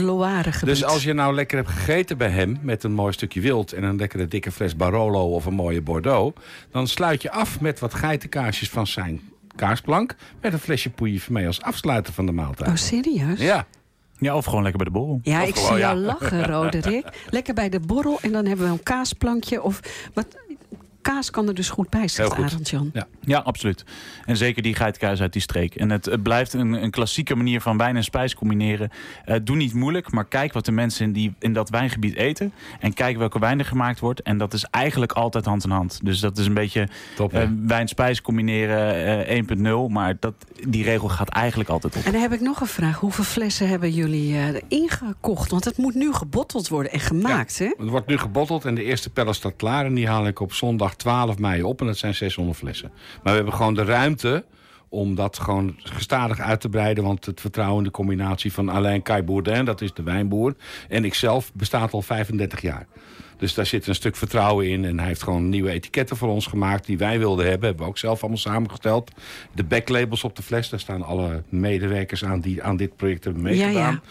Het. Dus als je nou lekker hebt gegeten bij hem met een mooi stukje wild en een lekkere dikke fles Barolo of een mooie Bordeaux, dan sluit je af met wat geitenkaasjes van zijn kaasplank met een flesje Pouilly Fumé als afsluiter van de maaltijd. Oh, serieus? Ja, Ja, of gewoon lekker bij de borrel. Ja, Of ik gewoon, zie ja. jou lachen, Roderick. Lekker bij de borrel en dan hebben we een kaasplankje. Of wat, kaas kan er dus goed bij, zegt. Arend Jan. Ja. Ja, absoluut. En zeker die geitkaas uit die streek. En het, het blijft een, een klassieke manier van wijn en spijs combineren. Eh, doe niet moeilijk, maar kijk wat de mensen in, die, in dat wijngebied eten. En kijk welke wijn er gemaakt wordt. En dat is eigenlijk altijd hand in hand. Dus dat is een beetje top. eh, wijn-spijs combineren eh, 1.0. Maar dat, die regel gaat eigenlijk altijd op. En dan heb ik nog een vraag. Hoeveel flessen hebben jullie eh, ingekocht? Want het moet nu gebotteld worden en gemaakt, hè? Het wordt nu gebotteld en de eerste pellen staat klaar. En die haal ik op zondag 12 mei op. En dat zijn 600 flessen. Maar we hebben gewoon de ruimte om dat gewoon gestadig uit te breiden. Want het vertrouwen in de combinatie van Alain Kai Bourdin, dat is de wijnboer... en ikzelf bestaat al 35 jaar. Dus daar zit een stuk vertrouwen in. En hij heeft gewoon nieuwe etiketten voor ons gemaakt die wij wilden hebben. Hebben we ook zelf allemaal samengesteld. De backlabels op de fles, daar staan alle medewerkers aan die aan dit project hebben meegedaan. Ja, ja.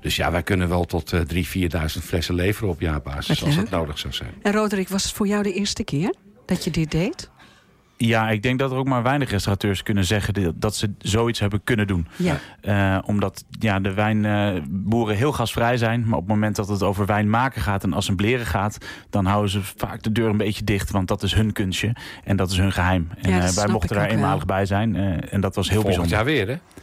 Dus ja, wij kunnen wel tot eh 3.000, 4.000 flessen leveren op jaarbasis. Als dat nodig zou zijn. En Roderick, was het voor jou de eerste keer dat je dit deed? Ja, ik denk dat er ook maar weinig restaurateurs kunnen zeggen dat- ze zoiets hebben kunnen doen. Ja. Eh, omdat ja, de wijnboeren heel gasvrij zijn. Maar op het moment dat het over wijn maken gaat en assembleren gaat... dan houden ze vaak de deur een beetje dicht. Want dat is hun kunstje en dat is hun geheim. En Ja, eh, wij mochten daar wel. eenmalig bij zijn. eh, en dat was heel Volgend bijzonder. jaar weer, hè?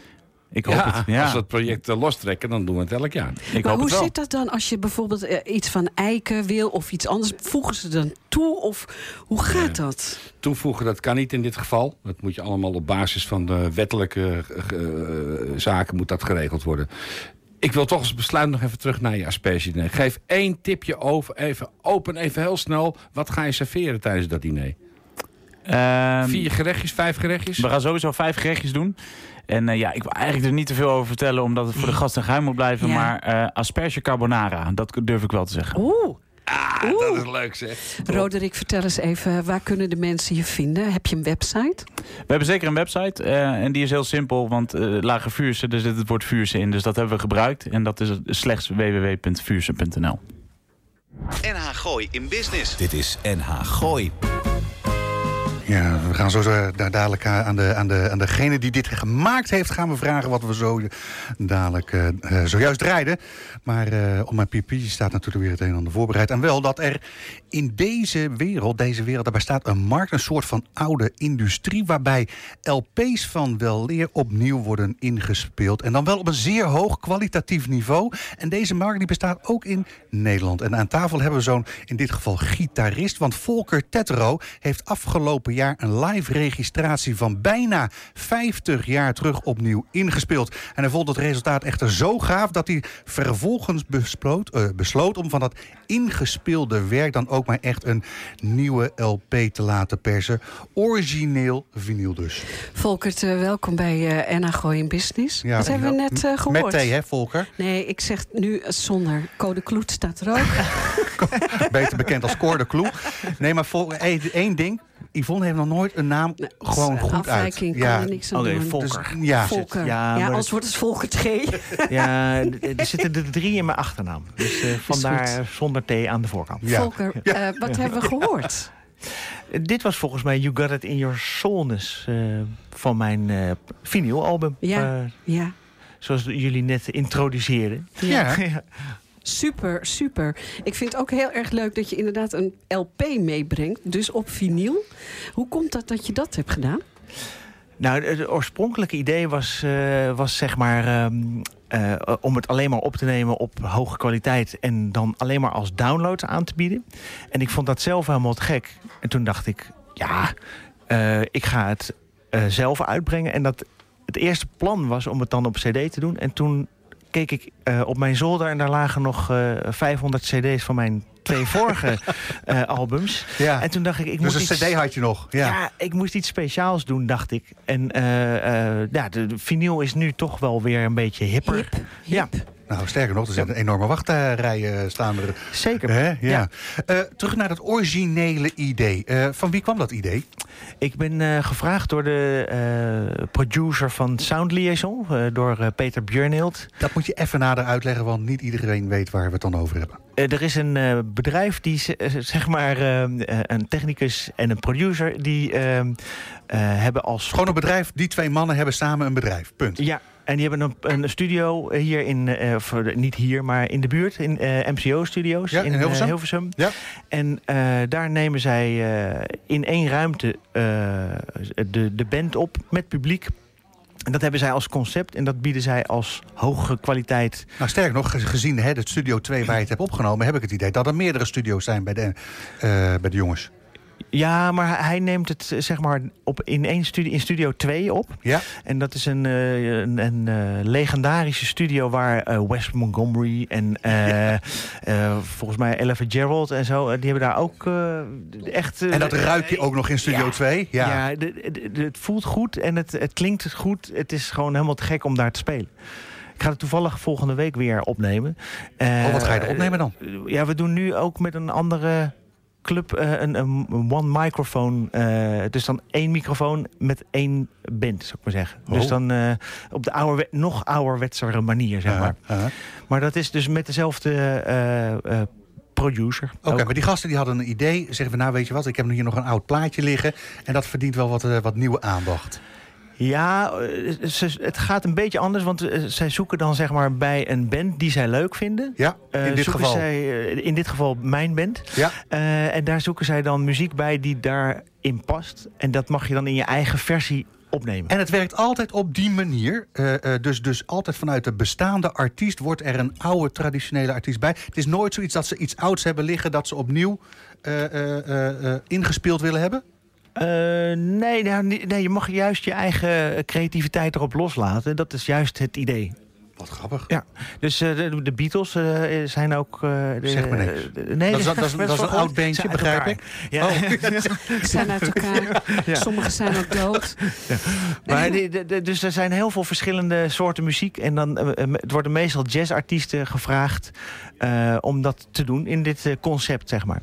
Ik hoop ja, het. Ja, Als we het project eh, lostrekken, dan doen we het elk jaar. ik maar hoop hoe het wel. zit dat dan als je bijvoorbeeld eh, iets van eiken wil of iets anders? Voegen ze dan toe of hoe gaat dat? Toevoegen, dat kan niet in dit geval. Dat moet je allemaal op basis van de wettelijke eh, zaken moet dat geregeld worden. Ik wil toch als besluit nog even terug naar je aspergediner. Geef één tipje over, even open, even heel snel. Wat ga je serveren tijdens dat diner? Ehm, Vier gerechtjes, vijf gerechtjes? We gaan sowieso vijf gerechtjes doen. En eh, ja, ik wil eigenlijk er niet te veel over vertellen... omdat het voor de gasten geheim moet blijven. Ja. Maar eh, asperge carbonara, dat durf ik wel te zeggen. Oeh, Ah, dat is leuk zeg. Roderick, vertel eens even, waar kunnen de mensen je vinden? Heb je een website? We hebben zeker een website eh, en die is heel simpel, want eh Lage Vuurse, daar zit het woord Vuurse in. Dus dat hebben we gebruikt en dat is slechts www.vuurse.nl. NH Gooi in Business. Dit is NH Gooi. Ja, we gaan zo da- dadelijk eh, aan, de, aan, de, aan degene die dit gemaakt heeft... gaan we vragen wat we zo dadelijk eh, eh, zojuist rijden. Maar eh op mijn PP staat natuurlijk weer het een en ander voorbereid. En wel dat er in deze wereld, deze wereld, daar bestaat een markt... een soort van oude industrie... waarbij LP's van wel leer opnieuw worden ingespeeld. En dan wel op een zeer hoog kwalitatief niveau. En deze markt die bestaat ook in Nederland. En aan tafel hebben we zo'n, in dit geval, gitarist. Want Volker Tetro heeft afgelopen jaar een live registratie van bijna 50 jaar terug opnieuw ingespeeld. En hij vond het resultaat echter zo gaaf dat hij vervolgens besloot, eh, besloot om van dat ingespeelde werk dan ook maar echt een nieuwe LP te laten persen. Origineel vinyl dus. Volkert, eh, welkom bij NH Gooi in Business. Ja, dat hebben we net eh, gehoord. Met thee, hè, Volker? Nee, ik zeg nu zonder. Code Kloet staat er ook. Beter bekend als Cor de Kloe. Nee, maar één één ding. Yvonne heeft nog nooit een naam Nee, gewoon goed uit. afwijking kan er niks aan doen. Volker. Dus, ja, Volker. Ja, Ja, anders wordt het Volkert G. Ja, er zitten er drie in mijn achternaam. Dus eh, vandaar zonder T aan de voorkant. Ja. Volker, eh, wat hebben we gehoord? Eh, Dit was volgens mij You Got It In Your Soulness eh, van mijn eh vinylalbum. Ja. Ja, zoals jullie net introduceerden. ja. super, super. Ik vind het ook heel erg leuk dat je inderdaad een LP meebrengt. Dus op vinyl. Hoe komt dat dat je dat hebt gedaan? Nou, het oorspronkelijke idee was, eh, was zeg maar ehm, eh, om het alleen maar op te nemen op hoge kwaliteit en dan alleen maar als download aan te bieden. En ik vond dat zelf helemaal te gek. En toen dacht ik, ja, eh, ik ga het zelf uitbrengen. En dat het eerste plan was om het dan op CD te doen. En toen keek ik eh, op mijn zolder en daar lagen nog eh 500 CD's van mijn twee vorige eh, albums. ja. En toen dacht ik, ik dus moet een iets... cd had je nog. Ja. Ja. ik moest iets speciaals doen, dacht ik. En eh, eh, ja, de, de vinyl is nu toch wel weer een beetje hipper. Hip, Ja, Nou, sterker nog, er zijn enorme wachtrijen staan er. zeker. Hè? Ja. Ja. Eh, terug naar dat originele idee. Eh, van wie kwam dat idee? Ik ben eh, gevraagd door de eh, producer van Sound Liaison, eh, door eh, Peter Björnhild. Dat moet je even nader uitleggen, want niet iedereen weet waar we het dan over hebben. Eh, er is een eh, bedrijf die, eh, zeg maar, eh, eh, een technicus en een producer, die eh, eh, hebben als Gewoon een bedrijf, die twee mannen hebben samen een bedrijf. Punt. Ja, en die hebben een, een studio hier in, eh, of, eh, niet hier, maar in de buurt, in eh, MCO-studio's Ja, in eh, Hilversum? Hilversum. Ja. En eh, daar nemen zij eh, in één ruimte eh, de, de band op met publiek. En dat hebben zij als concept en dat bieden zij als hoge kwaliteit. Nou, sterker nog, ge- gezien hè, het Studio 2 waar je het hebt opgenomen... heb ik het idee dat er meerdere studio's zijn bij de, eh, bij de jongens. Ja, maar hij neemt het eh, zeg maar op in één studio, in Studio 2 op. Ja. En dat is een, eh, een, een eh, legendarische studio waar eh, Wes Montgomery en volgens mij Ella Gerald en zo, die hebben daar ook echt. En dat ruik je ook nog in Studio ja. 2? Ja. Ja, de- de- de- het voelt goed en het, het klinkt goed. Het is gewoon helemaal te gek om daar te spelen. Ik ga het toevallig volgende week weer opnemen. Oh, wat ga je er opnemen dan? Ja, we doen nu ook met een andere club eh, een, een one microfoon. eh, dus dan één microfoon met één band, zou ik maar zeggen. Oh. Dus dan eh, op de ouderwe nog ouderwetsere manier, zeg maar. Maar dat is dus met dezelfde producer. Oké, maar die gasten die hadden een idee. Zeggen we, nou weet je wat, ik heb hier nog een oud plaatje liggen. En dat verdient wel wat, wat nieuwe aandacht. Ja, eh, ze- het gaat een beetje anders, want eh, zij zoeken dan zeg maar bij een band die zij leuk vinden. Ja, Eh, in dit zoeken geval. Zij, in dit geval mijn band. Ja. En daar zoeken zij dan muziek bij die daarin past. En dat mag je dan in je eigen versie opnemen. En het werkt altijd op die manier. Dus, dus altijd vanuit de bestaande artiest wordt er een oude traditionele artiest bij. Het is nooit zoiets dat ze iets ouds hebben liggen dat ze opnieuw ingespeeld willen hebben. Eh, nee, nou, nee, nee, je mag juist je eigen creativiteit erop loslaten. Dat is juist het idee. Wat grappig. Ja, dus eh, de, de Beatles eh, zijn ook... eh, Zeg maar niks. de- nee, Dat is- dat is- dat is een oud uit begrijp ik. Ja. Oh. zijn uit elkaar. Sommigen zijn ook dood. Maar de- de- dus er zijn heel veel verschillende soorten muziek. En dan het worden meestal jazzartiesten gevraagd eh, om dat te doen in dit eh, concept, zeg maar.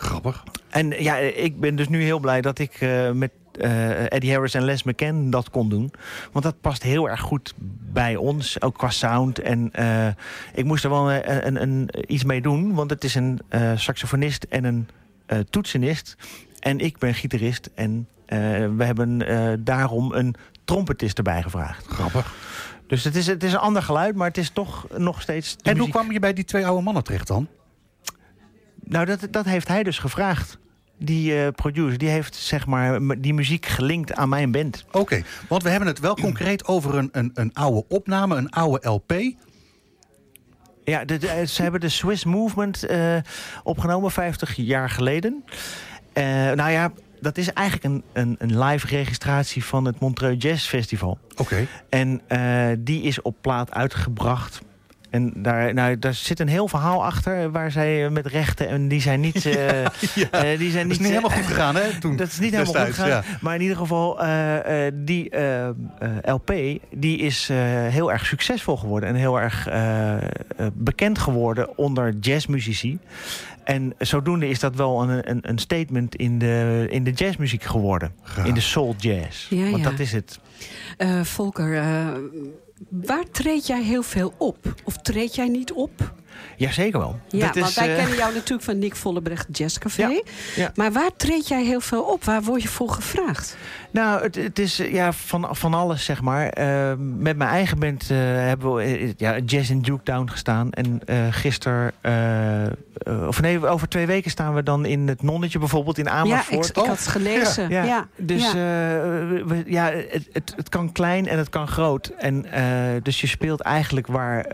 Grappig. En ja, ik ben dus nu heel blij dat ik eh, met eh, Eddie Harris en Les McCann dat kon doen. Want dat past heel erg goed bij ons, ook qua sound. En eh, ik moest er wel een, een, een- iets mee doen, want het is een eh, saxofonist en een eh, toetsenist. En ik ben gitarist en eh, we hebben eh, daarom een trompetist erbij gevraagd. Grappig. Dus het is, het is een ander geluid, maar het is toch nog steeds En hoe kwam je bij die twee oude mannen terecht dan? Nou, dat, dat heeft hij dus gevraagd. Die eh, producer, die heeft zeg maar die muziek gelinkt aan mijn band. Oké, want we hebben het wel concreet over een, een, een oude opname, een oude LP. Ja, de, de- ze hebben de Swiss Movement eh, opgenomen 50 jaar geleden. Eh, nou ja, dat is eigenlijk een, een, een live registratie van het Montreux Jazz Festival. Oké. En eh, die is op plaat uitgebracht. En daar, nou, daar zit een heel verhaal achter waar zij eh, met rechten en die zijn niet. eh, eh, die zijn Dat is niet helemaal goed gegaan, hè? Toen, Dat is niet helemaal goed gegaan. Maar in ieder geval, die LP die is heel erg succesvol geworden. En heel erg bekend geworden onder jazzmuzici. En zodoende is dat wel een, een, een statement in de, in de jazzmuziek geworden. In de soul jazz. Ja, Want ja. dat is het. Eh, Volker, eh, waar treed jij heel veel op? Of treed jij niet op? Jazeker wel. Ja, Dat is, want wij eh, kennen jou natuurlijk van Nick Vollebrecht Jazzcafé. Ja, ja. Maar waar treed jij heel veel op? Waar word je voor gevraagd? Nou, het, het is eh, ja, van, van alles, zeg maar. Eh, met mijn eigen band hebben we ja, Jazz in Duketown gestaan. En gisteren, of nee, over twee weken staan we dan in het Nonnetje bijvoorbeeld in Ja, Amersfoort. ik, ik had het gelezen. Ja, ja. Dus ja. we- ja, het, het, het kan klein en het kan groot. En, dus je speelt eigenlijk waar,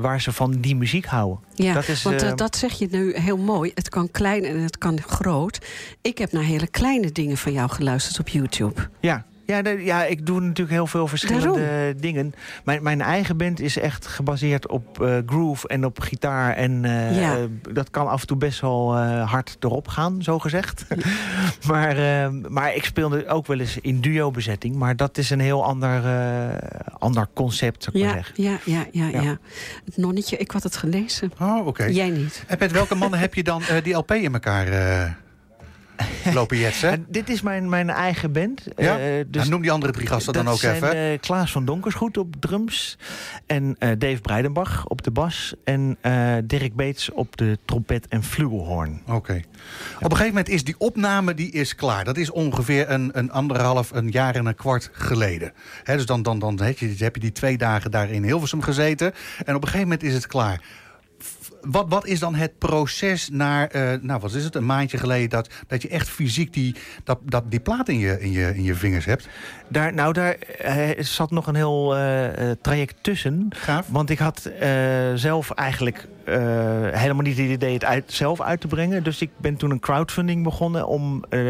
waar ze van die muziek houden. Ja, dat is, want eh, eh, dat zeg je nu heel mooi. Het kan klein en het kan groot. Ik heb naar hele kleine dingen van jou geluisterd op YouTube. Ja. Ja, de- ja, ik doe natuurlijk heel veel verschillende dingen. Mijn, mijn eigen band is echt gebaseerd op eh, groove en op gitaar. En eh, Ja. dat kan af en toe best wel eh, hard erop gaan, zo gezegd. maar, eh, maar ik speelde ook wel eens in duo-bezetting. Maar dat is een heel ander, eh, ander concept, zou ik maar Ja, zeggen. ja, ja, ja, Ja. ja. Het nonnetje, ik had het gelezen. Oh, oké. Jij niet. En met welke mannen heb je dan eh, die LP in elkaar eh, lopen jetsen? En dit is mijn, mijn eigen band. Ja? Eh, dus Nou, noem die andere drie gasten dan ook zijn, even. eh, Klaas van Donkersgoed op drums. En eh, Dave Breidenbach op de bas. En Dirk Beets op de trompet en flugelhoorn. Oké. Op een gegeven moment is die opname die is klaar. Dat is ongeveer een, een anderhalf, een jaar en een kwart geleden. Hè, dus dan, dan, dan heb, je, heb je die twee dagen daar in Hilversum gezeten. En op een gegeven moment is het klaar. Wat, wat is dan het proces naar, eh, nou wat is het, een maandje geleden... dat, dat je echt fysiek die, dat, dat, die plaat in je, in, je, in je vingers hebt? Daar, nou, daar eh, zat nog een heel eh, traject tussen. Gaaf. Want ik had eh, zelf eigenlijk eh, helemaal niet het idee het uit, zelf uit te brengen. Dus ik ben toen een crowdfunding begonnen om, eh,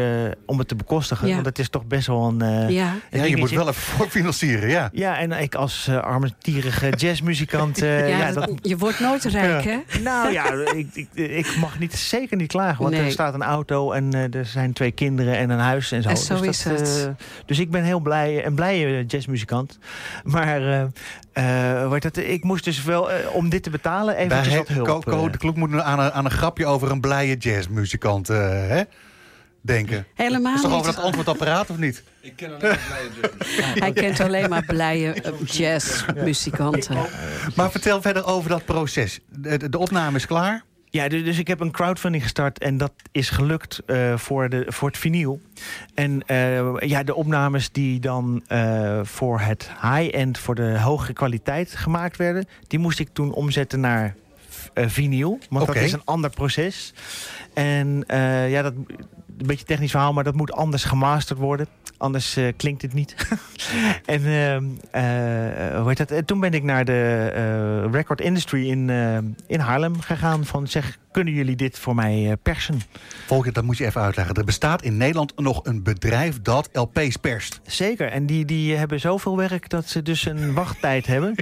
om het te bekostigen. Ja. Want het is toch best wel een... eh, Ja. een Ja, je moet wel even voor financieren, ja. Ja, en ik als uh, armetierige jazzmuzikant... eh, ja, ja, dat- dat, je wordt nooit rijk, hè? Nou ja, ik, ik, ik mag niet, zeker niet klagen. Want Nee. er staat een auto en eh, er zijn twee kinderen en een huis en zo. En zo dus is dat, het. eh, dus ik ben heel blij, een blije jazzmuzikant. Maar eh, eh, heet dat, ik moest dus wel, om dit te betalen, eventjes wat hulp. Co, Co de Kloek moet nu aan een, aan een grapje over een blije jazzmuzikant eh, hè? Denken. Helemaal is toch over dat antwoordapparaat of niet? Ik ken alleen maar Hij kent alleen maar blije eh, jazzmuzikanten. Maar vertel verder over dat proces. De, de, opname is klaar. Ja, dus, ik heb een crowdfunding gestart en dat is gelukt eh, voor, de, voor het vinyl. En eh, ja, de opnames die dan eh, voor het high-end, voor de hogere kwaliteit gemaakt werden, die moest ik toen omzetten naar vinyl. Want dat is een ander proces. En eh, ja, dat een beetje technisch verhaal, maar dat moet anders gemasterd worden. Anders eh, klinkt het niet. en ehm, eh, hoe heet dat? En toen ben ik naar de eh, record industry in, eh, in Haarlem gegaan. Van zeg, kunnen jullie dit voor mij eh, persen? Volker, dat moet je even uitleggen. Er bestaat in Nederland nog een bedrijf dat LP's perst. Zeker. En die, die hebben zoveel werk dat ze dus een wachttijd hebben.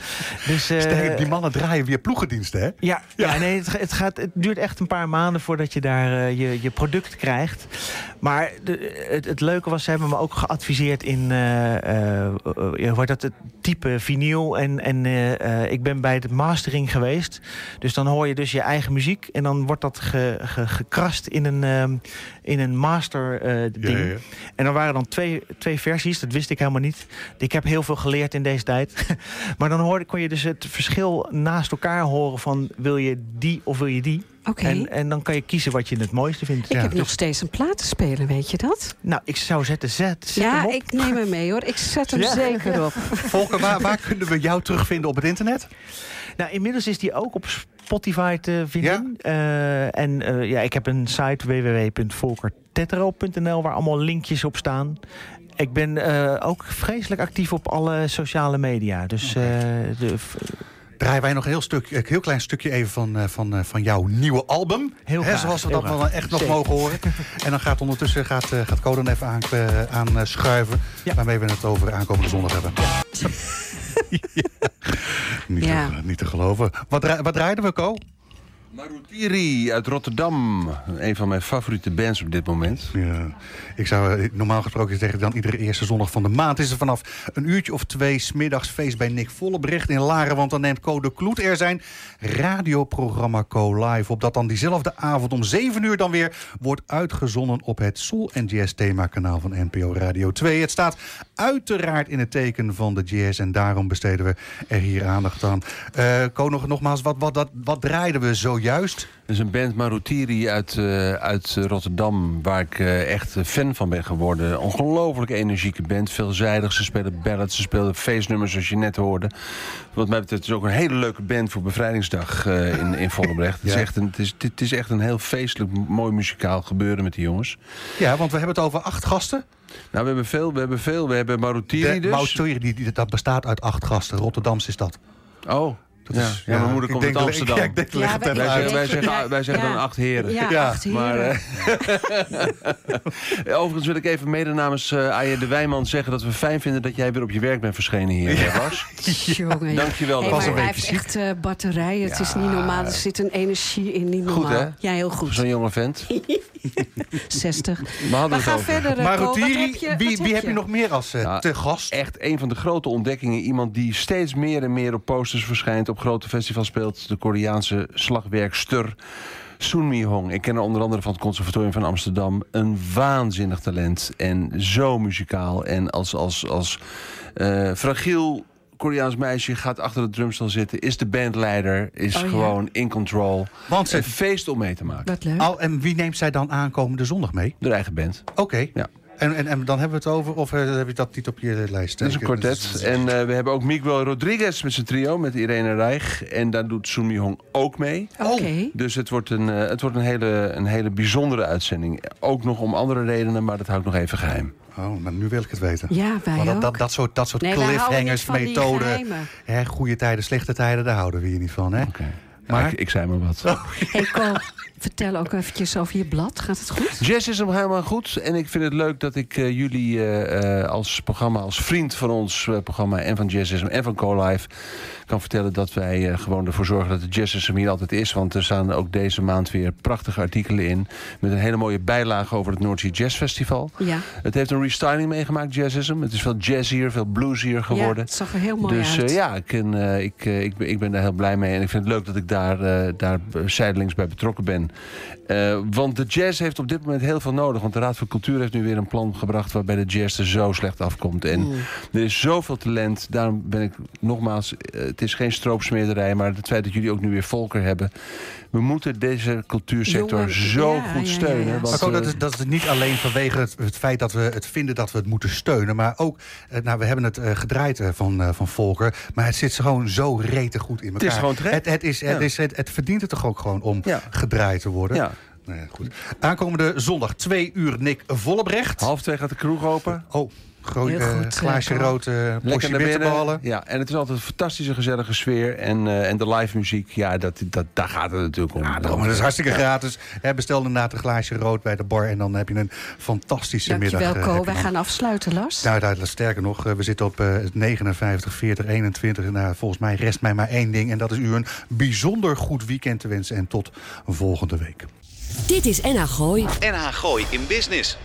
Dus, eh, die mannen draaien weer ploegendiensten, hè? Ja, ja. nee, het, het, gaat, het duurt echt een paar maanden voordat je daar eh, je, je product krijgt. Maar de, het, het leuke was, ze hebben me ook geadviseerd in hoe heet dat, het type vinyl. En, en ik ben bij de mastering geweest. Dus dan hoor je dus je eigen muziek. En dan wordt dat ge, ge- gekrast in een, ehm, in een master eh, ding. Ja, ja. En er waren dan twee, twee versies, dat wist ik helemaal niet. Ik heb heel veel geleerd in deze tijd. maar dan hoorde, kon je dus het verschil naast elkaar horen van wil je die of wil je die. Oké. En, en dan kan je kiezen wat je het mooiste vindt. Ik Ja. heb nog steeds een platenspeler, weet je dat? Nou, ik zou zetten, zet, zet hem Ja, op. ik neem hem mee hoor. Ik zet hem Ja. zeker op. Volker, waar, waar kunnen we jou terugvinden op het internet? Nou, inmiddels is die ook op Spotify te vinden. Eh, en eh, ja, ik heb een site www.volkertetro.nl waar allemaal linkjes op staan. Ik ben eh, ook vreselijk actief op alle sociale media. Dus de, Draaien wij nog een heel, stuk, een heel klein stukje even van, van, van jouw nieuwe album. Heel Hè, graag, zoals we heel dat wel echt nog Zeker. mogen horen. En dan gaat ondertussen gaat, gaat Code even aan, aanschuiven. Ja. Waarmee we het over aankomende zondag hebben. Niet, Ja. te, niet te geloven. Wat, wat draaiden we, Co? Marutiri uit Rotterdam. Een van mijn favoriete bands op dit moment. Ja, ik zou eh, normaal gesproken zeggen dan iedere eerste zondag van de maand is er vanaf een uurtje of twee smiddags feest bij Nick Vollebrecht in Laren. Want dan neemt Co de Kloet er zijn radioprogramma Co Live op. Dat dan diezelfde avond om 7 uur dan weer wordt uitgezonden op het Soul and Jazz themakanaal van NPO Radio 2. Het staat uiteraard in het teken van de jazz en daarom besteden we er hier aandacht aan. Co, nog, nogmaals, wat, wat, wat, wat draaiden we zojuist? Dat is een band Marutiri uit, eh, uit Rotterdam, waar ik eh, echt fan van ben geworden. Ongelooflijk energieke band, veelzijdig. Ze spelen ballads, ze spelen feestnummers zoals je net hoorde. Wat mij betreft is ook een hele leuke band voor bevrijdingsdag eh, in, in Vollebrecht. Het, is echt een, het, is, het is echt een heel feestelijk, mooi muzikaal gebeuren met die jongens. Ja, want we hebben het over acht gasten. Nou, we hebben veel, we hebben veel. We hebben Marutiri De dus. Die, die, dat bestaat uit acht gasten. Rotterdamse is dat. Oh, Dat ja. is- ja, mijn moeder komt uit Amsterdam. Ja, ik denk, leg Ja, het wij- zeggen, wij zeggen, Ja, wij zeggen ja. dan acht heren. Ja, Ja, acht Maar, heren. eh, overigens wil ik even mede namens eh Aje de Wijman zeggen dat we fijn vinden dat jij weer op je werk bent verschenen hier, ja. Bas. Jongen, Dankjewel. Hey, maar een hij heeft echt eh, batterijen. Het is niet normaal. Er zit een energie in. Niet Goed, normaal. hè? Ja, heel goed. Zo'n jonge vent. 60. We hadden We het gaan over. verder. Maar Ko. Wat Rotiri, heb je, wie, heb je nog meer als eh, Ja. te gast? Echt een van de grote ontdekkingen. Iemand die steeds meer en meer op posters verschijnt. Op grote festivals speelt. De Koreaanse slagwerkster. Soon Mi Hong. Ik ken haar onder andere van het Conservatorium van Amsterdam. Een waanzinnig talent. En zo muzikaal. En als, als, als eh, fragiel Koreaans meisje gaat achter het drumstel zitten. Is de bandleider. Is Oh ja. gewoon in control. Want ze, Een feest om mee te maken. Wat leuk. al, en wie neemt zij dan aankomende zondag mee? De eigen band. Oké. Ja. En, en, en dan hebben we het over, of eh, heb je dat niet op je lijst? Dat is een kwartet. En eh, we hebben ook Miguel Rodriguez met zijn trio, met Irene Reich. En daar doet Sun Mi Hong ook mee. Oké. Dus het wordt, een, eh, het wordt een, hele, een hele bijzondere uitzending. Ook nog om andere redenen, maar dat hou ik nog even geheim. Oh, maar nu wil ik het weten. Ja, wij Maar dat, ook. dat, dat soort, dat soort Nee, cliffhangers, methoden. Hè, goede tijden, slechte tijden, daar houden we hier niet van. Hè? Maar ik, ik zei maar wat. Hey Cor, vertel ook eventjes over je blad. Gaat het goed? Jazz is hem helemaal goed. En ik vind het leuk dat ik eh, jullie eh, eh, als programma, als vriend van ons eh, programma en van Jazzism en van CoLife kan vertellen dat wij eh, gewoon ervoor zorgen dat de Jazzism hier altijd is. Want er staan ook deze maand weer prachtige artikelen in. Met een hele mooie bijlage over het Noordzee Jazz Festival. Ja. Het heeft een restyling meegemaakt, Jazzism. Het is veel jazzier, veel bluesier geworden. Ja, het zag er heel mooi dus uit. eh, ja, ik, ik, ik, ben, ik ben daar heel blij mee. En ik vind het leuk dat ik daar, eh, daar zijdelings bij betrokken ben. Eh, want de jazz heeft op dit moment heel veel nodig. Want de Raad voor Cultuur heeft nu weer een plan gebracht... waarbij de jazz er zo slecht afkomt. En Mm. er is zoveel talent. Daarom ben ik nogmaals... eh, het is geen stroopsmeerderij... maar het feit dat jullie ook nu weer Volker hebben... we moeten deze cultuursector Jongen, zo ja, goed ja, steunen. ja. Want, Maar ook, dat, eh, is, dat is niet alleen vanwege het, het feit dat we het vinden dat we het moeten steunen. Maar ook, eh, nou, we hebben het eh, gedraaid eh, van, eh, van Volker. Maar het zit gewoon zo rete goed in elkaar. is gewoon terecht. Het, het, is, het, Ja. is, het, het verdient het toch ook gewoon om Ja. gedraaid te worden. ja, Nou ja, goed. Aankomende zondag, twee uur, Nick Vollebrecht. half twee gaat de kroeg open. Oh, groot, eh, glaasje eh, rood, eh naar binnen. bitterballen. Ja, en het is altijd een fantastische gezellige sfeer. En, eh, en de live muziek, ja, dat, dat, daar gaat het natuurlijk om. Ja, daarom, dat is hartstikke gratis. Bestel inderdaad een glaasje rood bij de bar en dan heb je een fantastische middag. Dankjewel, eh, Co. Wij gaan afsluiten, Lars. Nou, daar- sterker nog, eh, we zitten op eh, 59, 40, 21. Nou, volgens mij rest mij maar één ding. En dat is u een bijzonder goed weekend te wensen. En tot volgende week. Dit is NH Gooi. NH Gooi in Business.